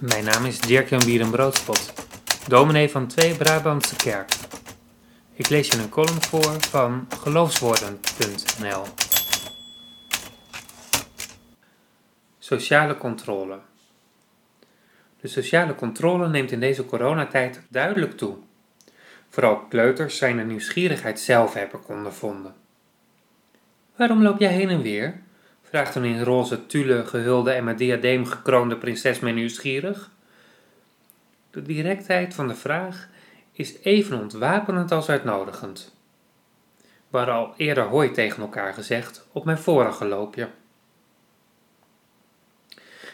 Mijn naam is Dirk-Jan Bierenbroodspot, dominee van Twee Brabantse Kerk. Ik lees je een column voor van geloofswoorden.nl. Sociale controle. De sociale controle neemt in deze coronatijd duidelijk toe. Vooral kleuters zijn de nieuwsgierigheid zelf heb ik ondervonden. Waarom loop jij heen en weer? Vraagt een in roze tulle gehulde en met diadeem gekroonde prinses mij nieuwsgierig. De directheid van de vraag is even ontwapenend als uitnodigend. We al eerder hooi tegen elkaar gezegd op mijn vorige loopje.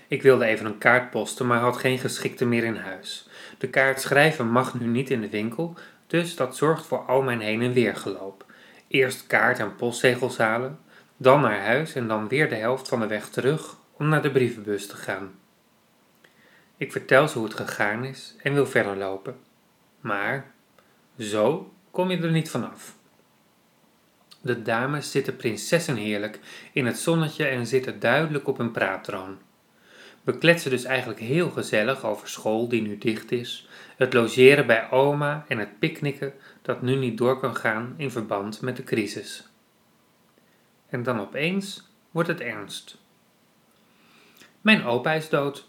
Ik wilde even een kaart posten, maar had geen geschikte meer in huis. De kaart schrijven mag nu niet in de winkel, dus dat zorgt voor al mijn heen en weer geloop. Eerst kaart en postzegels halen, dan naar huis en dan weer de helft van de weg terug om naar de brievenbus te gaan. Ik vertel ze hoe het gegaan is en wil verder lopen. Maar zo kom je er niet vanaf. De dames zitten prinsessenheerlijk in het zonnetje en zitten duidelijk op hun praattroon. We kletsen dus eigenlijk heel gezellig over school die nu dicht is, het logeren bij oma en het picknicken dat nu niet door kan gaan in verband met de crisis en dan opeens wordt het ernst. Mijn opa is dood,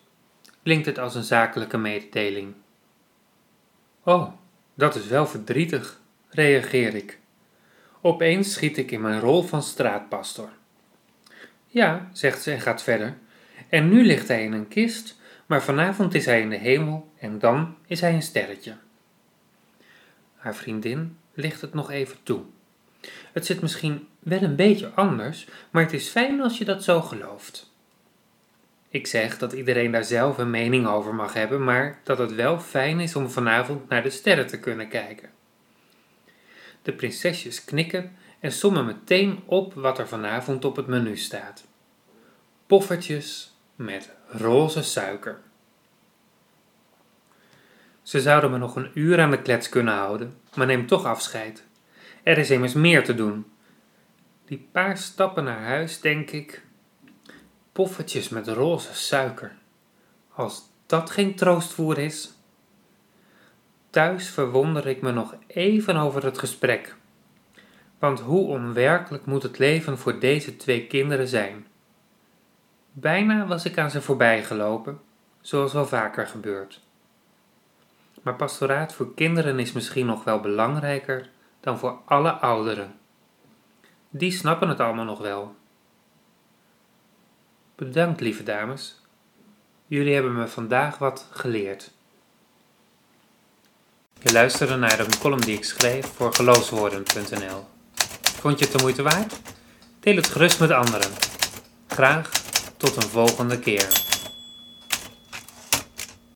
klinkt het als een zakelijke mededeling. Oh, dat is wel verdrietig, reageer ik. Opeens schiet ik in mijn rol van straatpastor. Ja, zegt ze en gaat verder. En nu ligt hij in een kist, maar vanavond is hij in de hemel en dan is hij een sterretje. Haar vriendin licht het nog even toe. Het zit misschien wel een beetje anders, maar het is fijn als je dat zo gelooft. Ik zeg dat iedereen daar zelf een mening over mag hebben, maar dat het wel fijn is om vanavond naar de sterren te kunnen kijken. De prinsesjes knikken en sommen meteen op wat er vanavond op het menu staat. Poffertjes met roze suiker. Ze zouden me nog een uur aan de klets kunnen houden, maar neem toch afscheid. Er is immers meer te doen. Die paar stappen naar huis, denk ik. Poffertjes met roze suiker. Als dat geen troostvoer is. Thuis verwonder ik me nog even over het gesprek. Want hoe onwerkelijk moet het leven voor deze twee kinderen zijn? Bijna was ik aan ze voorbij gelopen, zoals wel vaker gebeurt. Maar pastoraat voor kinderen is misschien nog wel belangrijker dan voor alle ouderen. Die snappen het allemaal nog wel. Bedankt, lieve dames. Jullie hebben me vandaag wat geleerd. Je luisterde naar een column die ik schreef voor geloofswoorden.nl. Vond je het de moeite waard? Deel het gerust met anderen. Graag tot een volgende keer.